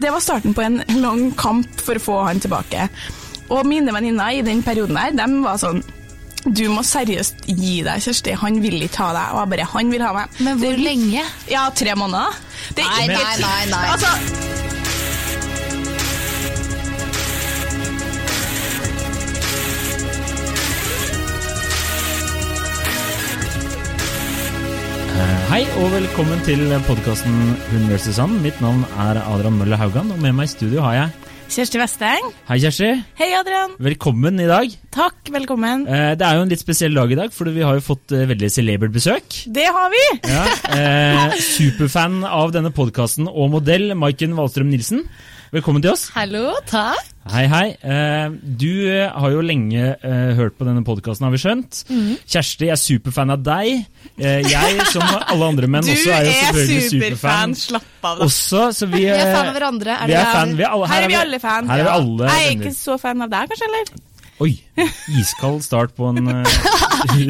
det var starten på en lang kamp for å få han tilbake. Og mine venninner i den perioden der, de var sånn du må seriøst gi deg, Kjersti. Han vil ikke ha deg. Og jeg bare Han vil ha meg. Men hvor lenge? Ja, tre måneder. Er Nei, nei, nei, nei. Altså, Hei og velkommen til podkasten Hun vs. han. Mitt navn er Adrian Mølle Haugan, og med meg i studio har jeg Kjersti Westeng. Hei, Kjersti. Hei, Adrian. Velkommen i dag. Takk, velkommen. Eh, Det er jo en litt spesiell dag i dag, for vi har jo fått eh, veldig celebert besøk. Det har vi. Ja, eh, superfan av denne podkasten og modell, Maiken Wahlstrøm Nilsen. Velkommen til oss. Hallo, takk. Hei, hei. Eh, Du eh, har jo lenge eh, hørt på denne podkasten, har vi skjønt. Mhm. Kjersti er superfan av deg. Jeg, som alle andre menn, Du også er jo selvfølgelig superfan. superfan. Slapp av, da. Også, så vi, Vi er fan av hverandre. Er vi er fan. Vi er alle, Her er vi alle fan. Her er vi Ja. Jeg er ikke så fan av deg, kanskje? eller? Oi, iskald start på en uh,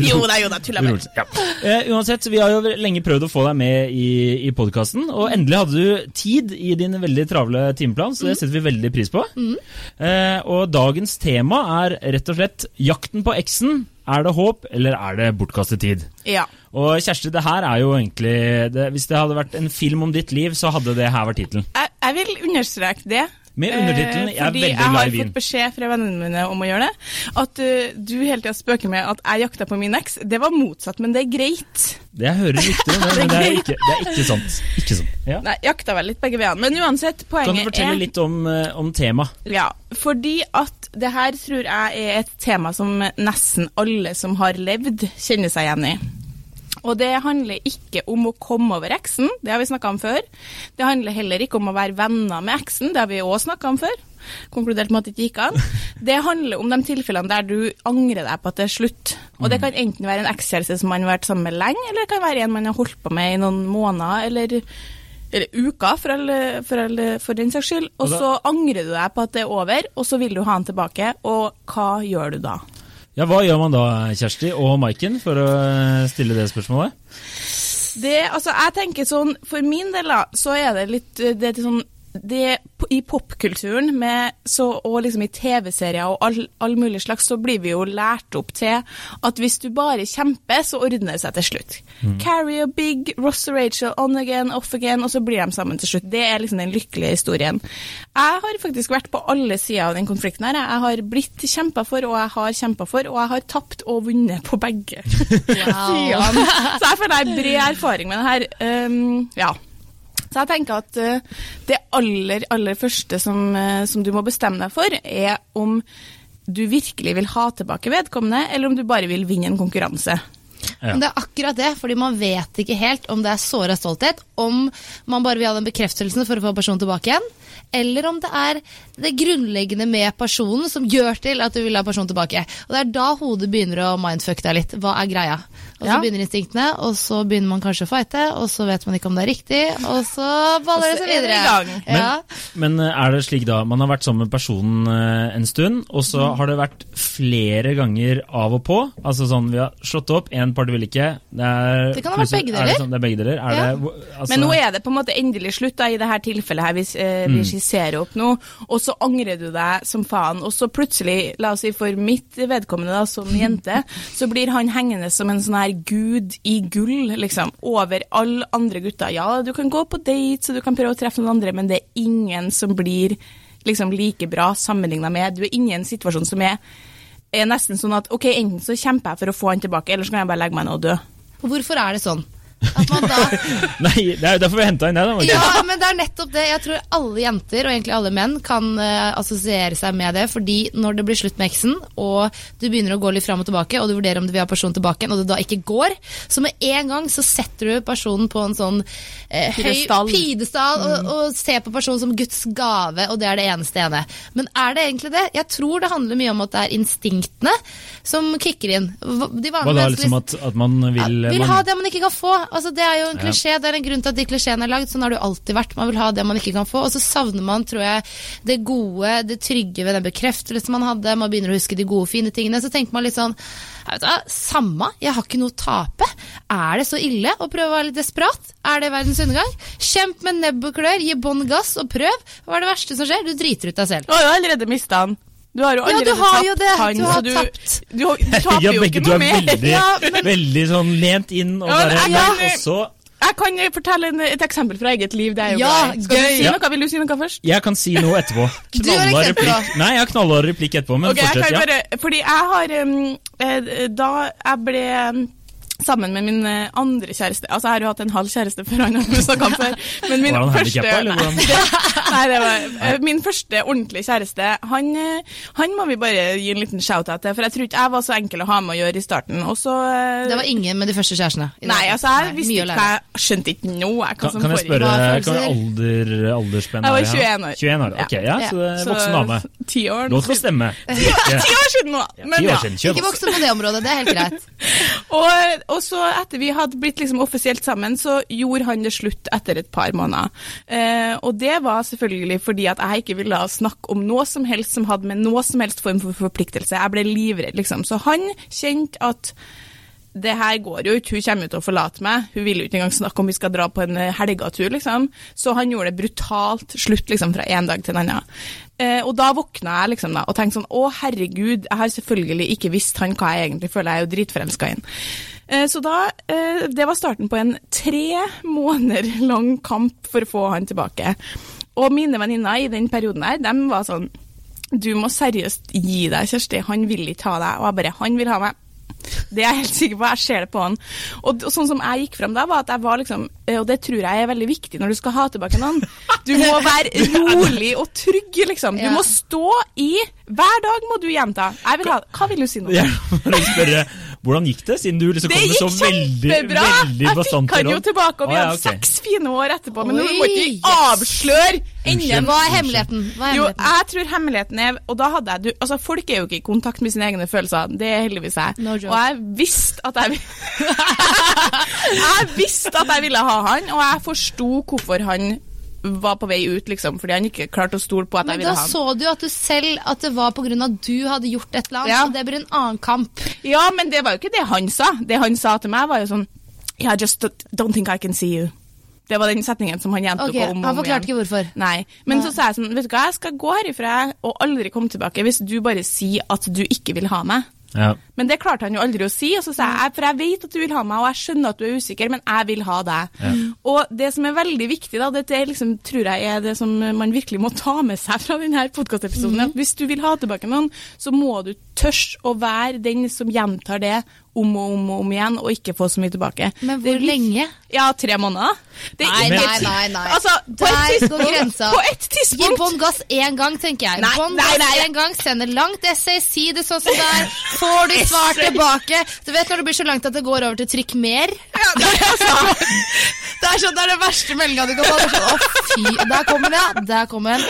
Jo da, jo da, tulla bare. Ja. Uh, uansett, vi har jo lenge prøvd å få deg med i, i podkasten, og endelig hadde du tid i din veldig travle timeplan, så det setter vi veldig pris på. Eh, og dagens tema er rett og slett jakten på eksen. Er det håp, eller er det bortkastet tid? Ja. Og Kjersti, det her er jo egentlig det, Hvis det hadde vært en film om ditt liv, så hadde det her vært tittelen. Jeg, jeg vil understreke det. Med undertittelen Eh, 'Jeg er fordi veldig jeg glad i har fått beskjed fra vennene mine om å gjøre det. At uh, du hele tida spøker med at jeg jakta på min eks. Det var motsatt, men det er greit. Det jeg hører rykter om det, men det er ikke, det er ikke sant. Ikke sant. Ja. Nei, jakta vel litt begge veiene. Men uansett, poenget er Kan du fortelle er litt om, eh, om temaet? Ja, fordi at det her tror jeg er et tema som nesten alle som har levd, kjenner seg igjen i. Og det handler ikke om å komme over eksen, det har vi snakka om før. Det handler heller ikke om å være venner med eksen, det har vi òg snakka om før. Konkludert med at det ikke gikk an. Det handler om de tilfellene der du angrer deg på at det er slutt. Og det kan enten være en ekskjæreste som man har vært sammen med lenge, eller det kan være en man har holdt på med i noen måneder, eller eller uker, for, alle, for, alle, for den saks skyld. Og så angrer du deg på at det er over, og så vil du ha den tilbake. Og hva gjør du da? Ja, Hva gjør man da, Kjersti og Maiken, for å eh, stille det spørsmålet? Det, altså, jeg tenker sånn, For min del da, så er det litt det er sånn det, I popkulturen så, og liksom i TV-serier og all, all mulig slags, så blir vi jo lært opp til at hvis du bare kjemper, så ordner det seg til slutt. Carrie og Big, Ross og Rachel, on again, off again, og så blir de sammen til slutt. Det er liksom den lykkelige historien. Jeg har faktisk vært på alle sider av den konflikten her. Jeg har blitt kjempa for, og jeg har kjempa for, og jeg har tapt og vunnet på begge sidene. Så jeg føler jeg har bred erfaring med det her. Um, ja. Så jeg tenker at eh, det aller, aller første som, eh, som du må bestemme deg for, er om du virkelig vil ha tilbake vedkommende, eller om du bare vil vinne en konkurranse. Ja. Men Det er akkurat det, fordi man vet ikke helt om det er såra stolthet, om man bare vil ha den bekreftelsen for å få personen tilbake igjen, eller om det er det grunnleggende med personen som gjør til at du vil ha personen tilbake. Og det er da hodet begynner å mindfucke deg litt. Hva er greia? Og så Ja. begynner instinktene, og så begynner man kanskje å fighte, og så vet man ikke om det er riktig, og så baller det seg er videre. Ja. Men men, er det slik da, man har vært sammen med personen eh, en stund, og så Mm. har det vært flere ganger av og på? Altså sånn, vi har slått opp, en part vil ikke. Det, er, Det kan ha vært begge begge Er det, deler. sånn, det er begge deler? Er Ja. det, altså, Men nå er det på en måte endelig slutt da, i dette tilfellet her vi, eh, vi skisserer opp noe, og så angrer du deg som faen, og så plutselig, la oss si for mitt vedkommende da, som jente, så blir han hengende som en sånn her gud i gull, liksom, over alle andre gutter. Ja, du kan gå på dates, og du kan prøve å treffe noen andre, men det er ingen som blir liksom like bra sammenlignet med. Du er inne i en situasjon som er, er nesten sånn at, ok, enten så kjemper jeg for å få han tilbake, eller så kan jeg bare legge meg ned og dø. Hvorfor er det sånn? At man da Nei, det er jo derfor vi henta inn deg, da. Ja, men det er nettopp det. Jeg tror alle jenter, og egentlig alle menn, kan uh, assosiere seg med det. Fordi når det blir slutt med eksen, og du begynner å gå litt fram og tilbake, og du vurderer om du vil ha personen tilbake, og det da ikke går, så med en gang så setter du personen på en sånn uh, høy Pidestall. mm. og, og ser på personen som Guds gave, og det er det eneste ene. Men er det egentlig det? Jeg tror det handler mye om at det er instinktene som kicker inn. De Hva da, liksom at, at man vil, ja, vil man, ha det man ikke kan få. Altså det er jo en klisjé. Det er en grunn til at de klisjeene er lagd. Sånn har det jo alltid vært. Man vil ha det man ikke kan få. Og så savner man, tror jeg, det gode, det trygge ved den bekreftelsen man hadde. Man begynner å huske de gode, fine tingene. Så tenker man litt sånn jeg vet, Samme, jeg har ikke noe å tape. Er det så ille å prøve å være litt desperat? Er det verdens undergang? Kjemp med nebb og klør, gi bånn gass og prøv. Hva er det verste som skjer? Du driter ut deg selv. Jeg har allerede mista han. Du har jo allerede Ja, du har jo tapt det. han, Du har så du, tapt. Du, du taper Ja, jo begge ikke du noe er mer. veldig, Ja, men veldig sånn lent inn og Ja, bare men- ja, også jeg kan fortelle en, et eksempel fra eget liv. Det er jo Ja, gøy. Skal gøy. du si Ja. noe? Vil du si noe først? Jeg kan si noe etterpå. Eksempel, replikk. Nei, jeg har knallhard replikk etterpå, men Ok, jeg fortsett. kan Ja. bare, fordi jeg har um, Da jeg ble sammen med min eh, andre kjæreste Altså, jeg har jo hatt en halv kjæreste før han har snakka om før. Men min Var han første eller hvordan? Nei, det var nei. min første ordentlige kjæreste. Han, eh, han må vi bare gi en liten shout-out til, for jeg tror ikke jeg var så enkel å ha med å gjøre i starten. Og så eh, Det var ingen med de første kjærestene. Nei, altså, jeg Nei, visste ikke hva Jeg skjønte ikke noe. jeg, hva Kan, som kan jeg spørre Hva er alder, aldersspenn Jeg var 21 år. 21 år, ok, ja, så det er voksen dame. Ti år. Lov til å stemme. Ti år siden nå! Men ja. år siden, Ikke på. på det området, det er helt greit. Og, og så etter vi hadde blitt liksom offisielt sammen, så gjorde han det slutt etter et par måneder. Eh, og det var selvfølgelig fordi at jeg ikke ville snakke om noe som helst som hadde med noe som helst form for forpliktelse. Jeg ble livredd, liksom. Så han kjente at det her går jo ikke, hun kommer jo til å forlate meg. Hun vil jo ikke engang snakke om vi skal dra på en eh, helgetur, liksom. Så han gjorde det brutalt slutt, liksom, fra en dag til en annen. Eh, og da våkna jeg liksom da, og tenkte sånn, å herregud, jeg har selvfølgelig ikke visst han hva jeg egentlig føler, jeg er jo dritforelska i han. Eh, så da, eh, det var starten på en tre måneder lang kamp for å få han tilbake. Og mine venninner i den perioden her, de var sånn, du må seriøst gi deg, Kjersti, han vil ikke ha deg. Og jeg bare, han vil ha meg. Det er jeg helt sikker på, jeg ser det på han. Og, sånn som jeg gikk frem da, var at jeg var liksom eh, Og det tror jeg er veldig viktig når du skal ha tilbake noen. Du må være rolig og trygg, liksom. Du må stå i Hver dag må du gjenta. Jeg vil ha Hva vil du si nå? Jeg må spørre, hvordan gikk det, siden du liksom kom med så veldig, veldig Det gikk kjempebra! Jeg fikk han jo tilbake, og vi ah, ja, hadde seks fine år etterpå. Men nå må ikke vi avsløre enden. Hva er hemmeligheten? Hva er Jo, jeg tror hemmeligheten er Og da hadde jeg du, Altså, folk er jo ikke i kontakt med sine egne følelser. Det er heldigvis jeg. No og jeg visste at jeg Jeg visste at jeg ville ha han, og jeg forsto hvorfor han var på vei ut, liksom, fordi han ikke klarte å stole på at jeg ville ha ham. Men da så du jo at du selv at det var pga. at du hadde gjort et eller annet, Ja. så det blir en annen kamp. Ja, men det var jo ikke det han sa. Det han sa til meg, var jo sånn Yeah, just don't think I can see you. Det var den setningen som han gjentok okay, om og om Han forklarte ikke hvorfor. Nei. Men Nei. så sa jeg sånn, vet du hva, jeg skal gå herifra og aldri komme tilbake hvis du bare sier at du ikke vil ha meg. Ja. Men det klarte han jo aldri å si, og så sa jeg for jeg vet at du vil ha meg, og jeg skjønner at du er usikker, men jeg vil ha deg. Og det som er veldig viktig, da, er liksom, tror jeg er det som man virkelig må ta med seg fra denne podkastepisoden, Mm. at hvis du vil ha tilbake noen, så må du tørre å være den som gjentar det om og om og om igjen, og ikke få så mye tilbake. Men hvor litt- lenge? Ja, tre måneder. Det er Nei, ikke- nei, nei, nei. Altså, på Der går grensa. på et Gi tidspunkt bånn gass én gang, tenker jeg. Nei, Bånn gass én gang, send et langt essay, si det sånn som det er. Får du svar tilbake. Du vet når det blir så langt at det går over til trykk mer? Ja, det er altså, Det er sånn, det er den verste meldinga du kan få. Det sånn, Å, fy, der kommer den, ja. Der kommer den.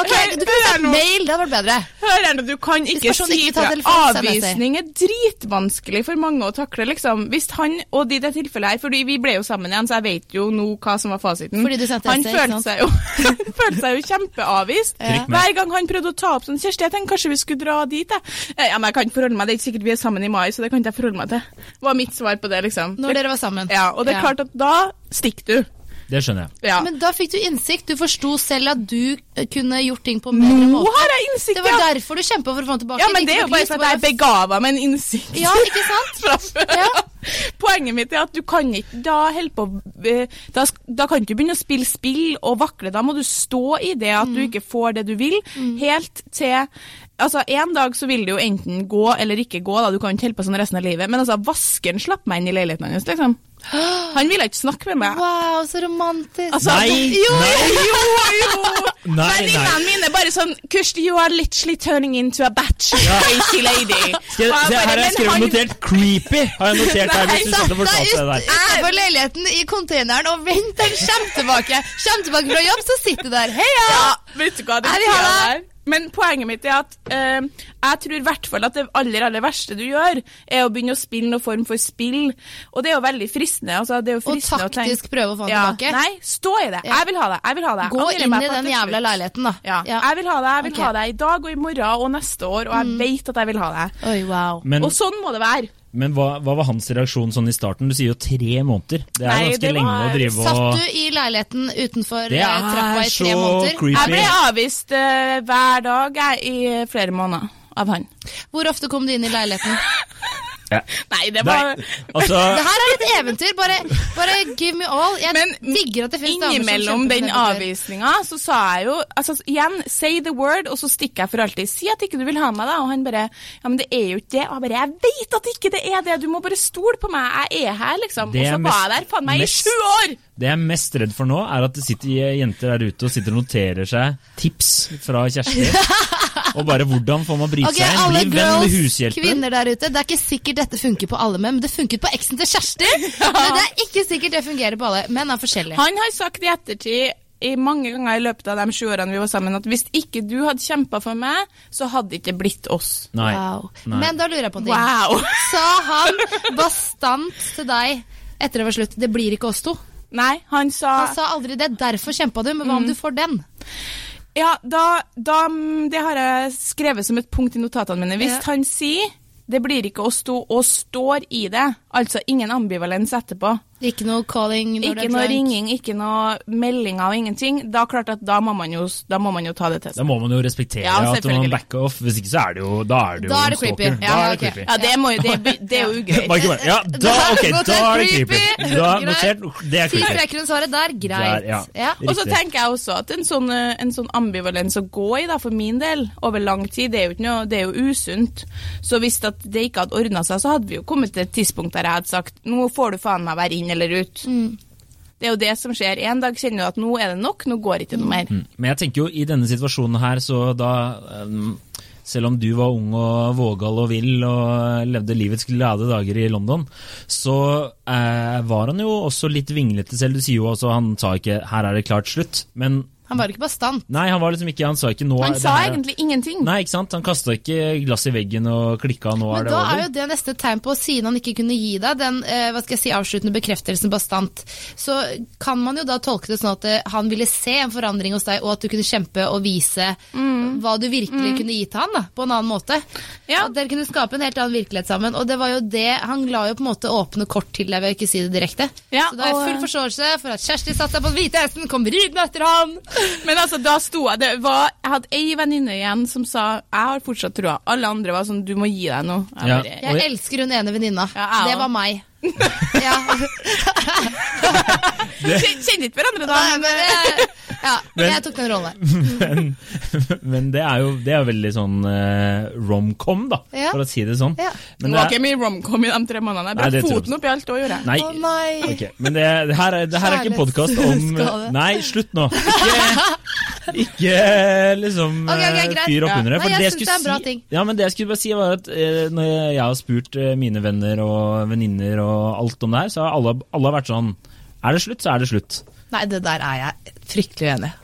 Ok, Du kan sende mail, det hadde vært bedre. Hør her nå, du kan ikke si fra. Avvisning er dritvanskelig for mange å takle, liksom. Hvis han, og i det tilfellet her, fordi vi ble jo sammen igjen, så jeg vet jo nå hva som var fasiten. Han essay, følte seg jo, følte seg jo kjempeavvist. Ja. Hver gang han prøvde å ta opp sånn Kjersti, jeg tenkte kanskje vi skulle dra dit, jeg. Eh, Ja, men jeg kan ikke forholde meg, det er ikke sikkert vi er sammen i mai, så det kan ikke jeg forholde meg til. Var mitt svar på det, liksom. Når dere var sammen. Ja, og det er klart at da stikker du. Det skjønner jeg. Ja. Men da fikk du innsikt. Du forsto selv at du eh, kunne gjort ting på en bedre Nå har jeg innsikt, Det var derfor du kjempa for å få den tilbake. Ja, men det er jo bare sånn at jeg er begava med en innsikt. Ja, ikke sant? fra før. Ja. Poenget mitt er at du kan ikke da holde på eh, da, da kan du ikke begynne å spille spill og vakle. Da må du stå i det at Mm. du ikke får det du vil, helt til Altså, En dag så vil det jo enten gå eller ikke gå, da. du kan ikke holde på sånn resten av livet. Men altså, vaskeren slapp meg inn i leiligheten hennes, liksom. Han ville ikke snakke med meg. Wow, så romantisk. Altså, Nei, jo, nei. jo, jo! jo. Venninnene mine bare sånn Kirsti, you are literally turning into a batch crazy lady. Skal, se, her har jeg skrevet han- notert 'creepy'. Har jeg notert her, hvis du satt og Det fortalte det der. utenfor leiligheten i containeren og vent han kommer tilbake. Kommer tilbake fra jobb, så sitter du der. Heia! Ja, vet du hva, det er vil ha tida deg. der men poenget mitt er at eh, jeg tror i hvert fall at det aller aller verste du gjør, er å begynne å spille noen form for spill. Og det er jo veldig fristende. Altså, det er jo Og fristende å tenke- taktisk prøve å få den ja, tilbake. Nei, stå i det. Ja. Jeg vil ha det. Jeg vil ha det. Gå inn i den jævla leiligheten, da. Ja. Ja. Jeg vil ha det. Jeg vil Ok. Mm. ha det i dag og i morgen og neste år, og jeg vet at jeg vil ha det. Oi, wow. Men, Og sånn må det være. Men hva, hva var hans reaksjon sånn i starten? Du sier jo tre måneder. Det er Nei, ganske det lenge var- å drive Satt du i leiligheten utenfor trappa i trappa måneder. i tre så måneder? creepy. Jeg ble avvist uh, hver dag jeg, i flere måneder av han. Hvor ofte kom du inn i leiligheten? Nei, det var altså Det her er et eventyr. Bare, bare give me all. Jeg Men digger at det finnes damer som Innimellom den avvisninga så sa jeg jo altså, Igjen, say the word, og så stikker jeg for alltid. Si at ikke du vil ha meg, da. Og han bare Ja, men det er jo ikke det. Og jeg bare Jeg vet at ikke det er det. Du må bare stole på meg. Jeg er her, liksom. Er Og så så var jeg der faen meg i mest- sju år! Det jeg er mest redd for nå, er at det sitter jenter der ute og sitter og noterer seg tips fra Kjersti. og bare hvordan får man bryte okay, seg inn? alle Bli venn med girls, hushjelpen. kvinner der ute. Det er ikke sikkert dette funker på alle menn, men det funket på eksen til Kjersti. Men det er ikke sikkert det fungerer på alle. Menn er forskjellige. Han har sagt i ettertid i mange ganger i løpet av de sju årene vi var sammen, at hvis ikke du hadde kjempa for meg, så hadde det ikke blitt oss. Nei. Wow. Nei. Men da lurer jeg på en ting. Wow! Sa han bastant til deg etter det var slutt det blir ikke oss to? Nei, han sa Han sa aldri det. Derfor kjempa du, men hva om du får den? Ja, da, da mm, Det har jeg skrevet som et punkt i notatene mine. Hvis Ja. han sier det blir ikke å stå', og står i det, altså ingen ambivalens etterpå, Ikke noe calling når ikke er noe ringing, ikke noe meldinger og ingenting, da klart at da må man jo, da må man jo ta det til Da må man jo respektere Ja, at man backer off. Hvis ikke så er det jo Da er det jo Da er en det creepy. Ja, Da er det okay. creepy. Ja, det, må, det, det er jo ugreit. Bare ja, da, okay, da er det creepy. Da, notert, det er creepy. streker under svaret der, greit. Der, ja. Ja. Og så tenker jeg også at en sånn, eh, en sånn ambivalens å gå i, da, for min del, over lang tid, det er jo, noe, det er jo usunt. Så hvis det ikke hadde ordna seg, så hadde vi jo kommet til et tidspunkt der jeg hadde sagt nå får du faen meg være inn eller ut. Det er jo det som skjer. En dag kjenner du at nå er det nok, nå går det ikke noe mer. Mm. Men jeg tenker jo i denne situasjonen her, så da um, Selv om du var ung og vågal og vill og levde livets glade dager i London, så eh, var han jo også litt vinglete selv. Du sier jo også han sa ikke 'her er det klart slutt', men Han var ikke bastant. nei, han var liksom ikke Han sa ikke 'nå Han er sa her- egentlig ingenting. Nei, ikke sant? Han kasta ikke glass i veggen og klikka 'nå er Men det da er jo det neste tegn på, siden han ikke kunne gi deg den eh, hva skal jeg si, avsluttende bekreftelsen bastant, så kan man jo da tolke det sånn at eh, han ville se en forandring hos deg, og at du kunne kjempe og vise hva du virkelig kunne gi til han da, på en annen måte. Ja. At dere kunne skape en helt annen virkelighet sammen. Og det var jo det, han la jo på en måte åpne kort til deg ved å ikke si det direkte. Ja, så da har jeg full forståelse for at Kjersti satte seg på den hvite hesten, kom ridende etter han. Men altså, da sto jeg det var, Jeg hadde ei venninne igjen som sa jeg har fortsatt troa. Alle andre var sånn du må gi deg nå. Jeg Ja. bare, Jeg elsker hun ene venninna. Ja, det var meg. Ja. Kjenner ikke hverandre da. Nei, Men, ja, Men- jeg tok den rollen. men, men det er jo det er veldig sånn uh, rom-com, da, Ja. for å si det sånn. Ja. det Men var det ikke mye romcom i de tre månedene. Jeg brøt foten opp i alt òg, gjorde jeg. Nei, Å nei. Okay. men det, det, her, er, det her er ikke en podkast om Nei, slutt nå. Ikke, ikke liksom Ok, ok, eh, fyr opp under det. Nei, jeg det det er en bra ting. Ja, men det jeg skulle bare si, var at eh, når jeg har spurt eh, mine venner og venninner og alt om det her, så har alle, alle vært sånn Er det slutt, så er det slutt. Nei, det der er jeg fryktelig uenig i.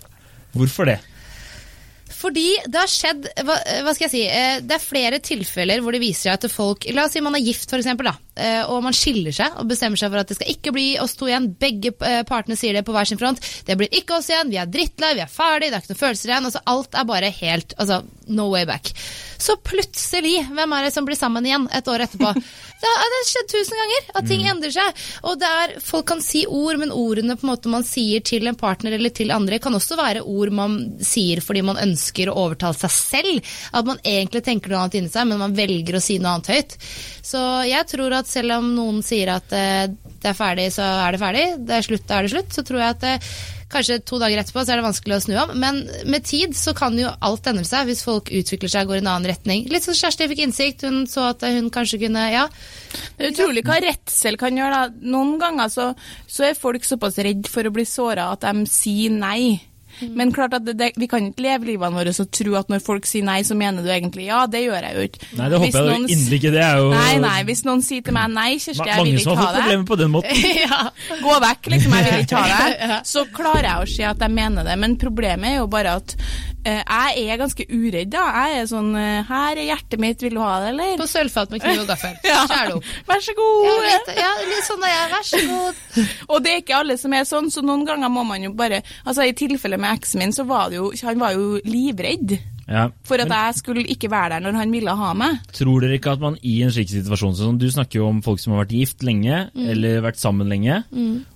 Hvorfor det? Fordi det har skjedd hva, hva skal jeg si, eh, Det er flere tilfeller hvor det viser seg at folk La oss si man er gift, for eksempel, da, og man skiller seg og bestemmer seg for at det skal ikke bli oss to igjen. Begge eh, partene sier det på hver sin front. Det blir ikke oss igjen, vi er drittlei, vi er ferdig, det er ikke noen følelser igjen. altså Alt er bare helt altså, no way back. Så plutselig, hvem er det som blir sammen igjen et år etterpå? Det har, det har skjedd tusen ganger at ting endrer seg. Og det er, folk kan si ord, men ordene på en måte man sier til en partner eller til andre, kan også være ord man sier fordi man ønsker å overtale seg selv. At man egentlig tenker noe annet inni seg, men man velger å si noe annet høyt. Så jeg tror at selv om noen sier at eh, det er ferdig, så er det ferdig, det er slutt, da er det slutt, så tror jeg at eh, Kanskje to dager etterpå så er det vanskelig å snu om, men med tid så kan jo alt endre seg hvis folk utvikler seg og går i en annen retning. Litt sånn Kjersti fikk innsikt, hun så at hun kanskje kunne Ja. Det er utrolig hva redsel kan gjøre. da. Noen ganger så, så er folk såpass redd for å bli såra at de sier nei. Men klart at det, det, vi kan ikke leve livene våre og tro at når folk sier nei, så mener du egentlig ja. Det gjør jeg jo ikke. Nei, det Hvis håper jeg noen s- ikke. Det er jo Nei, nei, hvis noen sier til meg nei, Kjersti, jeg vil ikke ha deg. mange som har fått problemer på den måten. ja. Gå vekk, liksom, jeg vil ikke ha det. Så klarer jeg å si at jeg mener det. Men problemet er jo bare at uh, jeg er ganske uredd, da. Jeg er sånn uh, Her er hjertet mitt, vil du ha det, eller? På sølvfat med kniv og gaffel. Ja. Skjær det opp. Vær så god. Ja, litt, ja, litt sånn er jeg. Vær så god. Og det er ikke alle som er sånn, så noen ganger må man jo bare Altså I tilfelle med eksen min, så var det jo Han var jo livredd Ja. for at jeg skulle ikke være der når han ville ha meg. tror dere ikke at man i en slik situasjon sånn, Du snakker jo om folk som har vært gift lenge, Mm. eller vært sammen lenge,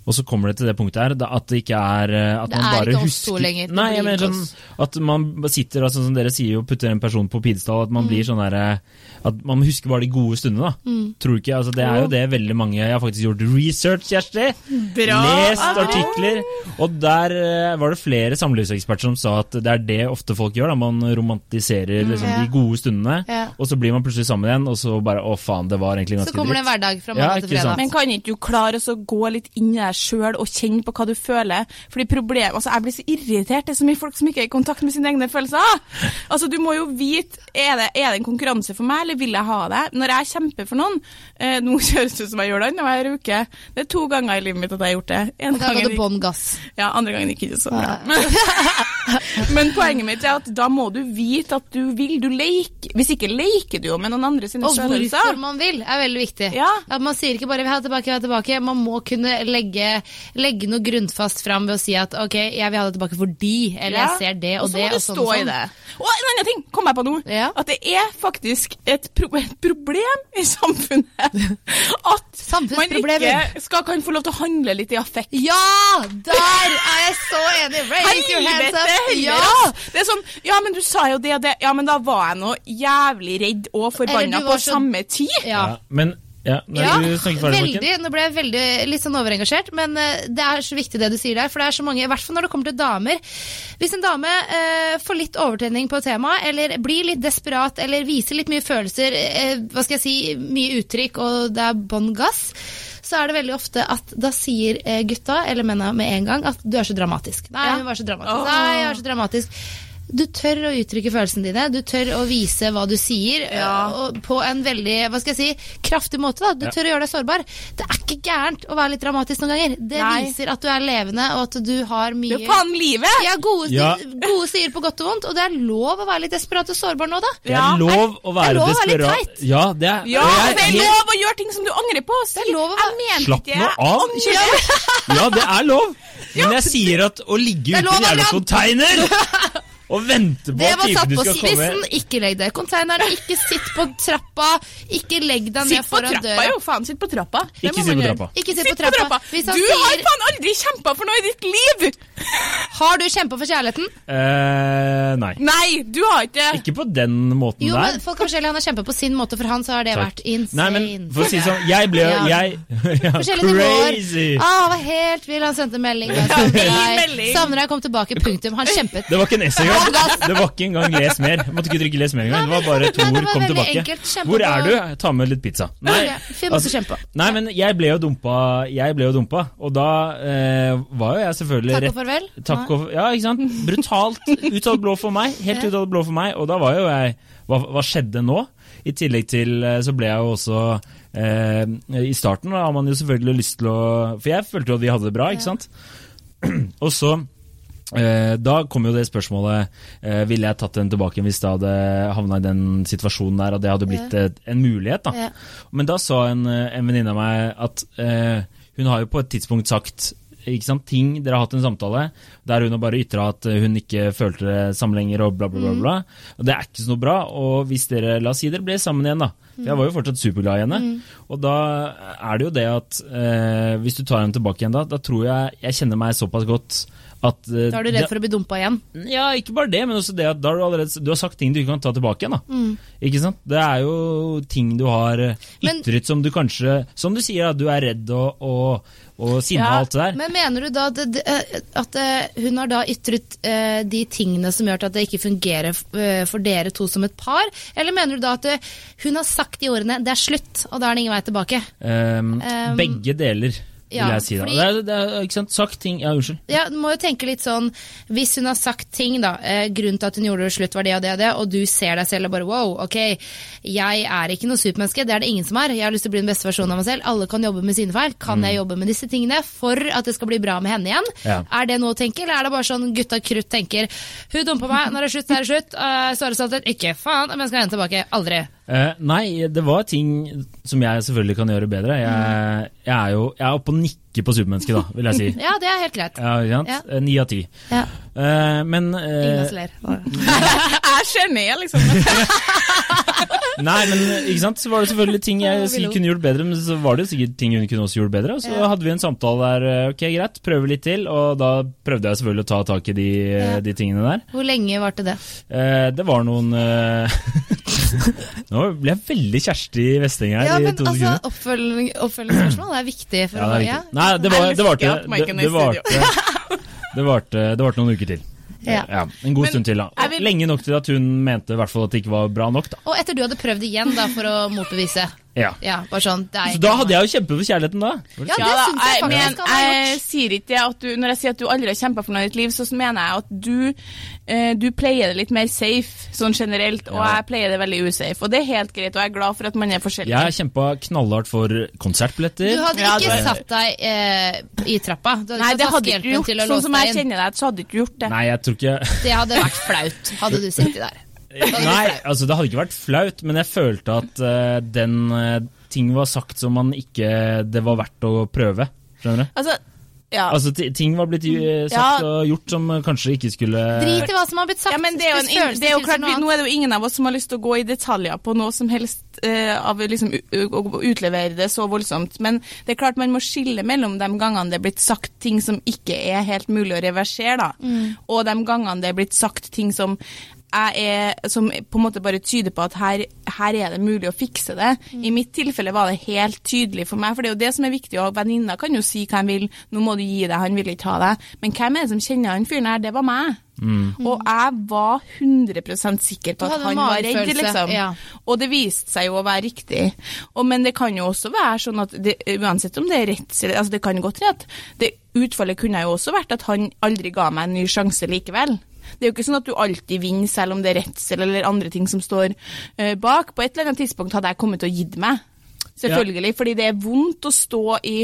og så kommer det til det punktet her at det ikke er eh, At Det man er bare ikke oss husker to lenger, Nei, jeg mener sånn at man sitter altså, som dere sier og putter en person på pidestall, at man blir sånn der, At man husker bare de gode stundene, da. Mm. Tror du ikke? Altså, det er jo det veldig mange Jeg har faktisk gjort research, Kjersti. Bra. Lest bra. artikler. Og der eh, var det flere samlivseksperter som sa at det er det ofte folk gjør. da Man romantiserer liksom, Ja. de gode stundene, Ja. og så blir man plutselig sammen igjen, og så bare Å, faen, det var egentlig ganske dritt. Så kommer det en hverdag fra Ja, til fredag. Men kan ikke du klare å gå litt inn i deg sjøl og kjenne på hva du føler? Fordi problem, altså Jeg blir så irritert. Det er så mye folk som ikke er i kontakt med sine egne følelser. Altså Du må jo vite er det, er det en konkurranse for meg, eller vil jeg ha det? Når jeg kjemper for noen eh, Nå kjøres det ut som jeg gjør det annenhver uke. Det er to ganger i livet mitt at jeg har gjort det. En Da gang ga du bånn gass. ja, andre gangen gikk ikke så bra. Men, poenget mitt er at da må du vite at du vil. Du leker Hvis ikke leker du jo med noen andre sine Og hvorfor man vil, er veldig viktig. Ja. At Man sier ikke bare 'vil ha tilbake', vil ha tilbake. Man må kunne legge, legge noe grunnfast fram ved å si at 'ok, jeg vil ha det tilbake fordi', eller Ja. 'jeg ser det og, så det', og sånn og i sånn. det. Og en annen ting kom jeg på nå. Ja. At det er faktisk et, pro et problem i samfunnet at man ikke skal kan få lov til å handle litt i affekt. Ja! Der er jeg så enig! Raise your hands Helvete up! heller, Ja! ass! Det er sånn Ja, men du sa jo det og det. Ja, men da var jeg nå jævlig redd og forbanna på så- samme tid. ja. Ja, men ja, Ja, ferdig, veldig. Nå ble jeg veldig litt sånn overengasjert, men eh, det er så viktig det du sier der. For det er så mange, i hvert fall når det kommer til damer. Hvis en dame eh, får litt overtenning på temaet, tema, eller blir litt desperat, eller viser litt mye følelser, eh, hva skal jeg si, mye uttrykk, og det er bånn gass, så er det veldig ofte at da sier eh, gutta, eller mennene med en gang, at du er så dramatisk. Nei, hun var så dramatisk. Nei, jeg er så dramatisk. Du tør å uttrykke følelsene dine, du tør å vise hva du sier, Ja. eh, og på en veldig hva skal jeg si, kraftig måte. da. Du Ja. tør å gjøre deg sårbar. Det er ikke gærent å være litt dramatisk noen ganger. Det Nei. viser at du er levende, og at du har mye Du kan livet! ja, gode, Ja. gode sider på godt og vondt, og det er lov å være litt desperat og sårbar nå, da. Det er lov å være Det er lov å være litt desperat. teit. Ja, det er, Ja, jeg det er helt- lov å gjøre ting som du angrer på. Si, Det er lov å jeg være- mente Slapp ikke nå jeg angrer. Ja, det er lov! Men jeg sier at å ligge uten ute en jævla container og vente på Det at var satt typen du på skal komme spissen. Ikke legg deg i konteineren. ikke sitt på trappa, ikke legg deg ned Sitt på foran trappa, døra. jo. Faen, sitt på trappa. Det Ikke sitt på trappa. Ikke sitt Sitt på trappa. Hvis Du sier... har faen aldri kjempa for noe i ditt liv! Har du kjempa for kjærligheten? Eh, nei. Nei, du har ikke Ikke på den måten Jo, der. men folk forskjellige. Han har kjempet på sin måte, for han så har det Takk. vært insane. Nei, men for å si sånn, jeg ble Ja. Jeg ja, nivåer. Crazy! Ah, han var helt vill. Han sendte melding. Savner deg. Savner deg, kom tilbake. Punktum. Han kjempet. Det var ikke en S engang. Det var ikke engang les mer. Jeg måtte ikke trykke les mer engang. Det var bare to ord, kom tilbake. enkelt. Hvor er du? Ta med litt pizza. Nei, Ja, fin måte å kjempe. nei men jeg ble jo dumpa, jeg ble jo dumpa og da eh, var jo jeg selvfølgelig Takk og farvel. Takk og, ja, ikke sant? Brutalt ut av det blå for meg. Helt ut av det blå for meg. Og da var jo jeg Hva, hva skjedde nå? I tillegg til eh, så ble jeg jo også eh, I starten da har man jo selvfølgelig lyst til å For jeg følte jo at vi hadde det bra, ikke sant? Og så da kom jo det spørsmålet eh, Ville jeg tatt den tilbake hvis det hadde havna i den situasjonen der, og det hadde blitt eh, en mulighet. da Ja. Men da sa en, eh, en venninne av meg at eh, hun har jo på et tidspunkt sagt ikke sant, ting Dere har hatt en samtale der hun har bare ytra at eh, hun ikke følte det samme lenger, og bla, bla, bla. bla. Og Det er ikke så noe bra. Og hvis dere La oss si dere ble sammen igjen, da. For jeg var jo fortsatt superglad i henne. Og da er det jo det at eh, hvis du tar henne tilbake igjen da, da tror jeg jeg kjenner meg såpass godt at uh, Da er du redd for å bli dumpa igjen. ja, ikke bare det, men også det at da har du allerede Du har sagt ting du ikke kan ta tilbake igjen. da. Ikke sant? Det er jo ting du har ytret Men- som du kanskje Som du sier, at du er redd og, og, og sinna Ja, og alt det der. Men mener du da at, det- at eh, hun har da ytret uh, de tingene som gjør at det ikke fungerer eh, for dere to som et par? Eller mener du da at eh, hun har sagt de ordene 'det er slutt', og da er det ingen vei tilbake? Um, Um, begge deler. Ja, vil jeg si. fordi- Det er, det er, ikke sant? Sagt ting Ja, unnskyld. Ja, du må jo tenke litt sånn Hvis hun har sagt ting, da. Eh, grunnen til at hun gjorde det slutt, var det og det og det, og du ser deg selv og bare wow, ok, jeg er ikke noe supermenneske, det er det ingen som er. Jeg har lyst til å bli den beste versjonen av meg selv. Alle kan jobbe med sine feil. Kan jeg jobbe med disse tingene for at det skal bli bra med henne igjen? Ja. Er det noe å tenke, eller er det bare sånn gutta krutt tenker hun dumpa meg, når det er slutt, så er det slutt. Uh, Svaret stolthet, ikke faen, men skal hende tilbake. Aldri. Eh, nei, det var ting som jeg selvfølgelig kan gjøre bedre. Jeg, jeg er jo jeg er oppe og nikker på supermennesket, da, vil jeg si. Ja, det er helt greit. Ja, ikke sant? Ja. Eh, Ni av ti. Ja. Eh, men uh, Ingen ler. Jeg ser ned, liksom. Nei, men ikke sant, så var det selvfølgelig ting jeg sikkert kunne gjort bedre, men så var det jo sikkert ting hun kunne også gjort bedre. Og så Ja. hadde vi en samtale der, eh, ok greit, prøve litt til, og da prøvde jeg selvfølgelig å ta tak i de, Ja. de tingene der. Hvor lenge varte det? Eh, det var noen eh, Nå ble jeg veldig Kjersti Vesteng her Ja, i men to altså, sekunder. oppfølging, oppfølgingsspørsmål er viktig. For Ja, det er å, viktig. Nei, det, var, det varte det, det, varte, det, varte, det varte noen uker til. Ja. En god Men stund til, da. vil- Lenge nok til at hun mente i hvert fall at det ikke var bra nok. da. Og etter du hadde prøvd igjen da, for å motbevise. Ja. Ja, bare sånn, det er Så da hadde jeg jo kjempet for kjærligheten, da. Ja, det da, jeg men jeg sier ikke det at du, Når jeg sier at du aldri har kjempa for noe i ditt liv, så mener jeg at du, du pleier det litt mer safe sånn generelt, og Ja. jeg pleier det veldig usafe. Og det er helt greit, og jeg er glad for at man er forskjellig. Jeg kjempa knallhardt for konsertbilletter. Du hadde Ja, ikke det- satt deg eh, i trappa. Du hadde Nei, ikke det hadde ikke gjort. Sånn som jeg kjenner deg, så hadde du ikke gjort det. Nei, jeg tror ikke Det hadde vært flaut, hadde du sittet der. Nei, altså det hadde ikke vært flaut, men jeg følte at uh, den uh, ting var sagt som man ikke Det var verdt å prøve. Skjønner du? Altså, ja. Altså ting var blitt eh, sagt Ja. og gjort som eh, kanskje ikke skulle Drit i hva som har blitt sagt. Ja, men det er jo, en, det er jo klart, vi. Nå er det jo ingen av oss som har lyst til å gå i detaljer på noe som helst uh, av liksom, å utlevere det så voldsomt. Men det er klart man må skille mellom de gangene det er blitt sagt ting som ikke er helt mulig å reversere, da, Mm. og de gangene det er blitt sagt ting som er, som på en måte bare tyder på at her, her er det mulig å fikse det. Mm. I mitt tilfelle var det helt tydelig for meg, for det er jo det som er viktig. og Venninna kan jo si hva han vil, nå må du gi deg, han vil ikke ha deg. Men hvem er det som kjenner han fyren her? Det var meg. Og jeg var 100% sikker på at han var redd, liksom. ja. Og det viste seg jo å være riktig. Og, men det kan jo også være sånn at det, uansett om det er redsel altså Det kan godt være at det, utfallet kunne jo også vært at han aldri ga meg en ny sjanse likevel. Det er jo ikke sånn at du alltid vinner selv om det er redsel eller andre ting som står eh, bak. På et eller annet tidspunkt hadde jeg kommet til å gitt meg. Selvfølgelig, fordi det er vondt å stå i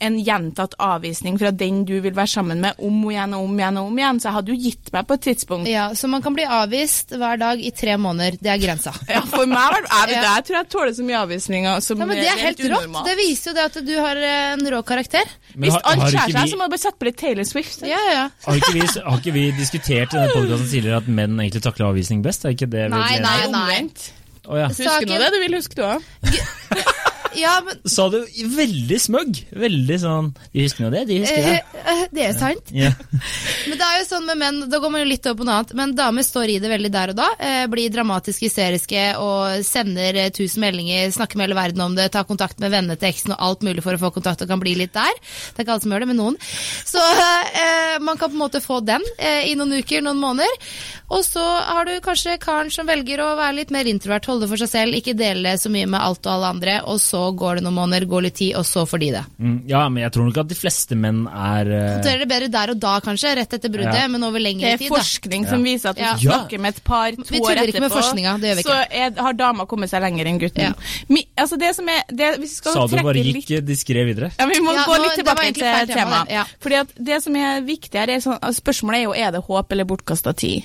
en gjentatt avvisning fra den du vil være sammen med om og igjen og om igjen og om igjen. Så jeg hadde jo gitt meg på et tidspunkt. Ja, Så man kan bli avvist hver dag i tre måneder. Det er grensa. Ja, for meg var det, Ja. jeg tror jeg tåler så mye avvisninger som Ja, men Det er helt rått. Det viser jo det at du har eh, en rå karakter. Men Hvis har- alt skjærer seg, vi- så må du bare sette på litt Taylor Swift. Ja, ja. Har ikke, vi, har ikke vi diskutert i denne podkasten tidligere at menn egentlig takler avvisning best? Er ikke det vi Nei, nei, nei. Omvendt. Å, ja. Husker nå det, du vil huske du òg. ja, men Sa du veldig smøgg? Veldig sånn De husker nå det, de husker det. eh, eh, Det er sant. Ja. Men det er jo sånn med menn, da går man jo litt over på noe annet, men damer står i det veldig der og da. Eh, blir dramatisk hysteriske og sender tusen meldinger, snakker med hele verden om det, tar kontakt med vennene til eksen og alt mulig for å få kontakt og kan bli litt der. Det er ikke alle som gjør det, men noen. Så eh, man kan på en måte få den eh, i noen uker, noen måneder. Og så har du kanskje karen som velger å være litt mer introvert, holde for seg selv, ikke dele så mye med alt og alle andre, og så går det noen måneder, går litt tid, og så får de det. Mm, ja, men jeg tror nok at de fleste menn er eh, Håndterer det bedre der og da, kanskje, rett etter bruddet, Ja. men over lengre er Det da. forskning som viser at hvis Ja. du snakker med et par to Vi år tuller etterpå, ikke med forskninga, det gjør vi så ikke. er, har dama kommet seg lenger enn gutten. Ja. Mi, altså det som er, det, vi Sa du bare litt gikk diskré videre? Ja, men Vi må Ja, gå nå- litt tilbake til temaet. tema, ja. Fordi at det som er viktig her, er sånn, spørsmålet er jo er det håp eller bortkasta tid.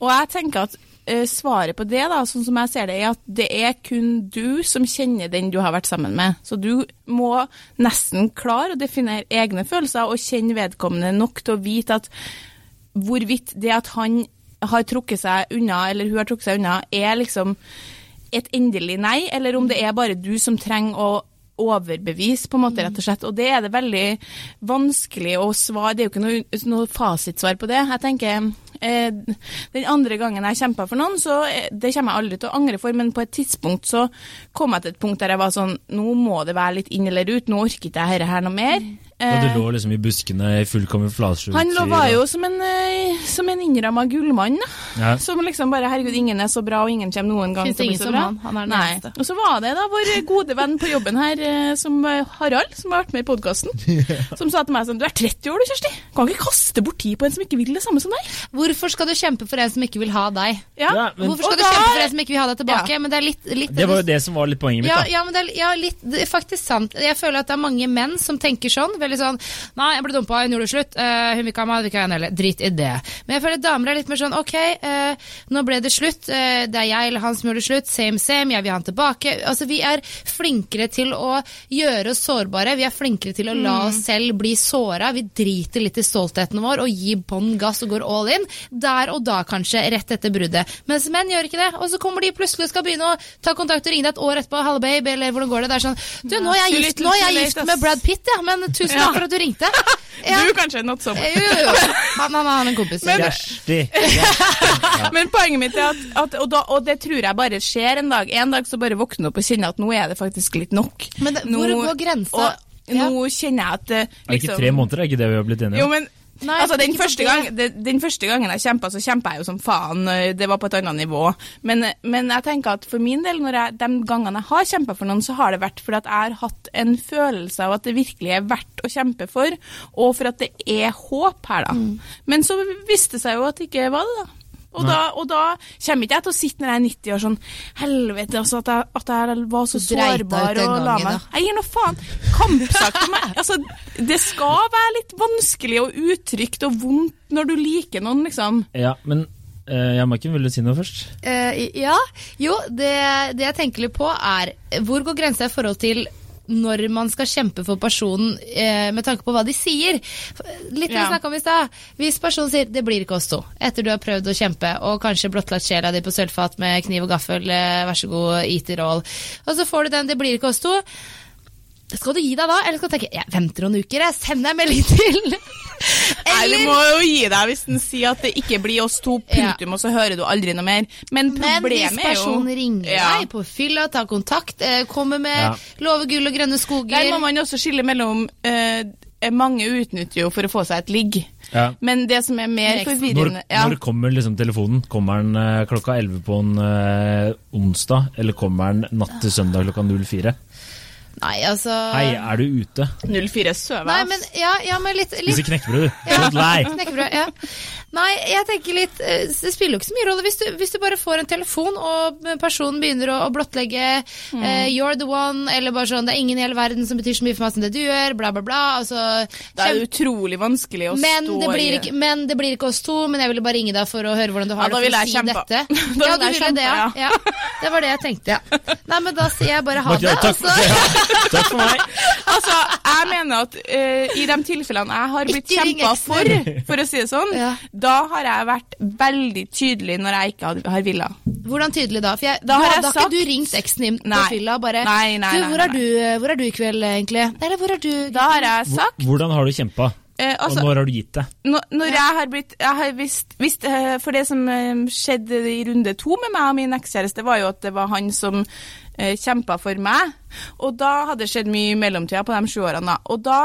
Og jeg tenker at eh, svaret på det, da, sånn som jeg ser det, er at det er kun du som kjenner den du har vært sammen med. Så du må nesten klare å definere egne følelser og kjenne vedkommende nok til å vite at hvorvidt det at han har trukket seg unna, eller hun har trukket seg unna, er liksom et endelig nei, eller om det er bare du som trenger å overbevise, på en måte, rett og slett. Og det er det veldig vanskelig å svare. Det er jo ikke noe, noe fasitsvar på det. Jeg tenker eh, Den andre gangen jeg kjempa for noen, så eh, det kommer jeg aldri til å angre for, men på et tidspunkt så kom jeg til et punkt der jeg var sånn Nå må det være litt inn eller ut. Nå orker ikke jeg dette her noe mer. Da du Eh, lå liksom i buskene i full kamuflasje. han lå, var jo som en, eh, som en innramma gullmann. ja. Som liksom bare Herregud, ingen er så bra, og ingen kommer noen gang til å bli så bra. han. Han er Nei. Og så var det da vår gode venn på jobben her, eh, som Harald, som har vært med i podkasten, som sa til meg sånn Du er 30 år du, Kjersti. Kan ikke kaste bort tid på en som ikke vil det samme som deg. Hvorfor skal du kjempe for en som ikke vil ha deg? Ja. Ja, men- Hvorfor skal du da- kjempe for en som ikke vil ha deg tilbake? Ja. Men det er litt, litt Det var jo det som var litt poenget mitt. Ja, da. ja, men det er, ja, litt, det er faktisk sant. Jeg føler at det er mange menn som tenker sånn. Veldig sånn Nei, jeg ble dumpa, hun gjorde det slutt. Uh, hun vil ikke ha meg, det vil ikke ha henne heller. Drit i det. Men jeg føler damer er litt mer sånn ok, uh, nå ble det slutt. Uh, det er jeg eller han som gjorde det slutt. Same, same. Jeg vil ha han tilbake. Altså, vi er flinkere til å gjøre oss sårbare. Vi er flinkere til å la oss selv bli såra. Vi driter litt i stoltheten vår og gir bånn gass og går all in. Der og da, kanskje, rett etter bruddet. Mens menn gjør ikke det. Og så kommer de plutselig og skal begynne å ta kontakt og ringe deg et år etterpå. Halla, babe, eller hvordan går det? Det er sånn Du, nå er jeg gift, er jeg gift med. Brad Pitt, ja. Men tusen Ja. takk for at du ringte. Ja. Du kanskje not so much. Jo, jo, jo. Han, han har en kompis. Men-. Men poenget mitt er at, at og, da, og det tror jeg bare skjer en dag. En dag så bare våkner du opp og kjenner at nå er det faktisk litt nok. Men det- hvor går grensa? Og nå kjenner jeg at liksom, Er det ikke tre måneder? Er ikke det vi har blitt enige Jo, men Nei, altså, den, første gang, den første gangen jeg kjempa, så kjempa jeg jo som faen. eh, Det var på et annet nivå. Men, men jeg tenker at for min del, når jeg, de gangene jeg har kjempa for noen, så har det vært fordi at jeg har hatt en følelse av at det virkelig er verdt å kjempe for, og for at det er håp her, da. Mm. Men så viste det seg jo at det ikke var det, da. Og da, og da kommer ikke jeg til å sitte når jeg er 90 år sånn Helvete, altså, at jeg, at jeg var så sårbar og la meg. Jeg gir nå faen. Kampsak for meg. Altså, det skal være litt vanskelig og utrygt og vondt når du liker noen, liksom. Ja, men uh, ja, Maiken, vil du si noe først? Uh, ja. Jo, det, det jeg tenker litt på er Hvor går grensa i forhold til når man skal kjempe for personen eh, med tanke på hva de sier. Litt det vi Ja. snakket om i stad. Hvis personen sier 'det blir ikke oss to', etter du har prøvd å kjempe og kanskje blottlagt sjela di på sølvfat med kniv og gaffel, eh, vær så god, eat it all, og så får du den 'det blir ikke oss to'. Skal du gi deg da, eller skal du tenke 'jeg venter noen uker, jeg sender en melding til'? Du må jo gi deg hvis den sier at det ikke blir oss to, punktum, og så hører du aldri noe mer. Men Men hvis problemet er jo personen ringer Ja. deg på fylla, tar kontakt, eh, kommer med Ja. love gull og grønne skoger Der må man også skille mellom eh, Mange utnytter jo for å få seg et ligg. Ja. Men det som er mer forvirrende Når, ja. når kommer liksom telefonen? Kommer den eh, klokka 11 på en eh, onsdag, eller kommer den natt til søndag klokka 04? Nei, altså Hei, er du ute? 04 søver. Nei, men ja, ja men litt, litt Spiser knekkebrød, du. Ja. Knekkebrød, ja. Nei, jeg tenker litt eh, Det spiller jo ikke så mye rolle hvis du, hvis du bare får en telefon, og personen begynner å, å blottlegge Mm. uh, 'you're the one', eller bare sånn 'det er ingen i hele verden som betyr så mye for meg som det du gjør', bla, bla, bla. Altså, Det er kjem- utrolig vanskelig å men stå det, ikke, men det blir ikke oss to, men jeg ville bare ringe deg for å høre hvordan du har Ja, det. for å jeg si kjempa. dette. Da ja, du ville det, ja. ja. Det var det jeg tenkte, ja. Nei, men da sier jeg bare ha det. takk, altså. Ja, takk for meg. Altså, jeg mener at uh, i de tilfellene jeg har blitt kjempa for, for å si det sånn, Ja. Da har jeg vært veldig tydelig når jeg ikke har- har villa. Hvordan tydelig da? For jeg, Da har jeg da sagt- ikke du ringt eksen din på fylla og bare Nei, nei, Du, nei, hvor, nei, er du, hvor er du i kveld, egentlig? Eller hvor er du? Da har jeg sagt Hvordan har du kjempa? eh, Og altså, når har du gitt det? når, når jeg har blitt jeg har visst, visst, eh, For det som eh, skjedde i runde to med meg og min ekskjæreste, var jo at det var han som eh, kjempa for meg. Og da hadde det skjedd mye i mellomtida på de sju årene. da. Og da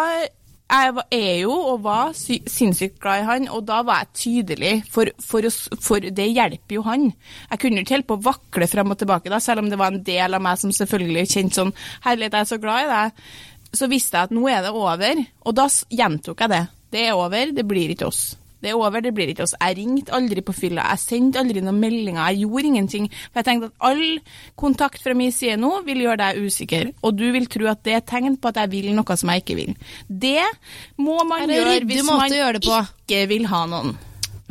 jeg er jo og var sy sinnssykt glad i han, og da var jeg tydelig, for, for, for det hjelper jo han. Jeg kunne ikke holde på å vakle frem og tilbake, da, selv om det var en del av meg som selvfølgelig kjente sånn Herlighet, jeg er så glad i deg. Så visste jeg at nå er det over, og da gjentok jeg det. Det er over, det blir ikke oss. Det er over, det blir ikke oss. Jeg ringte aldri på fylla, jeg sendte aldri noen meldinger, jeg gjorde ingenting. For jeg tenkte at all kontakt fra min side nå vil gjøre deg usikker, og du vil tro at det er tegn på at jeg vil noe som jeg ikke vil. Det må man gjøre hvis man gjøre ikke vil ha noen.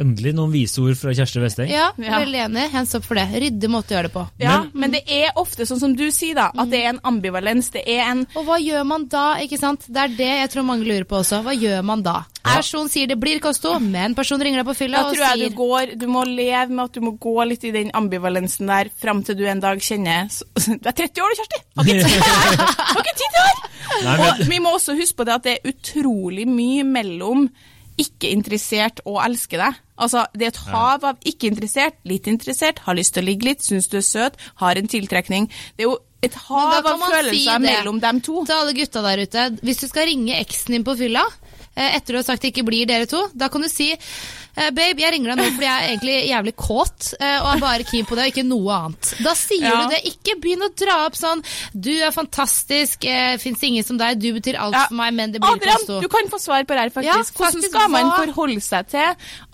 Endelig noen vise ord fra Kjersti Vesteng. Ja, Ja. veldig enig. Hands up for det. Rydde måte å gjøre det på. Ja, Men- men, det er ofte sånn som du sier, da, at det er en ambivalens. Det er en Og hva gjør man da, ikke sant? Det er det jeg tror mange lurer på også. Hva gjør man da? Person sier det blir kosto, men person ringer deg på fylla og sier Da tror jeg du går Du må leve med at du må gå litt i den ambivalensen der fram til du en dag kjenner Du er 30 år du, Kjersti! Har ikke tid til men- Og vi må også huske på det at det er utrolig mye mellom ikke interessert og elsker deg. Altså, Det er et hav av ikke interessert, litt interessert, har lyst til å ligge litt, syns du er søt, har en tiltrekning. Det er jo et hav av følelser si mellom dem to. Til alle gutta der ute, hvis du skal ringe eksen din på fylla, eh, etter du har sagt det ikke blir dere to, da kan du si eh, Babe, jeg ringer deg nå fordi jeg er egentlig jævlig kåt eh, og er bare keen på det og ikke noe annet. Da sier Ja. du det. Ikke begynn å dra opp sånn Du er fantastisk, eh, fins ingen som deg, du betyr alt Ja. for meg, men det blir ikke Adrian, oss to. du kan få svar på det her, Ja, faktisk. Hvordan faktisk, skal man forholde seg til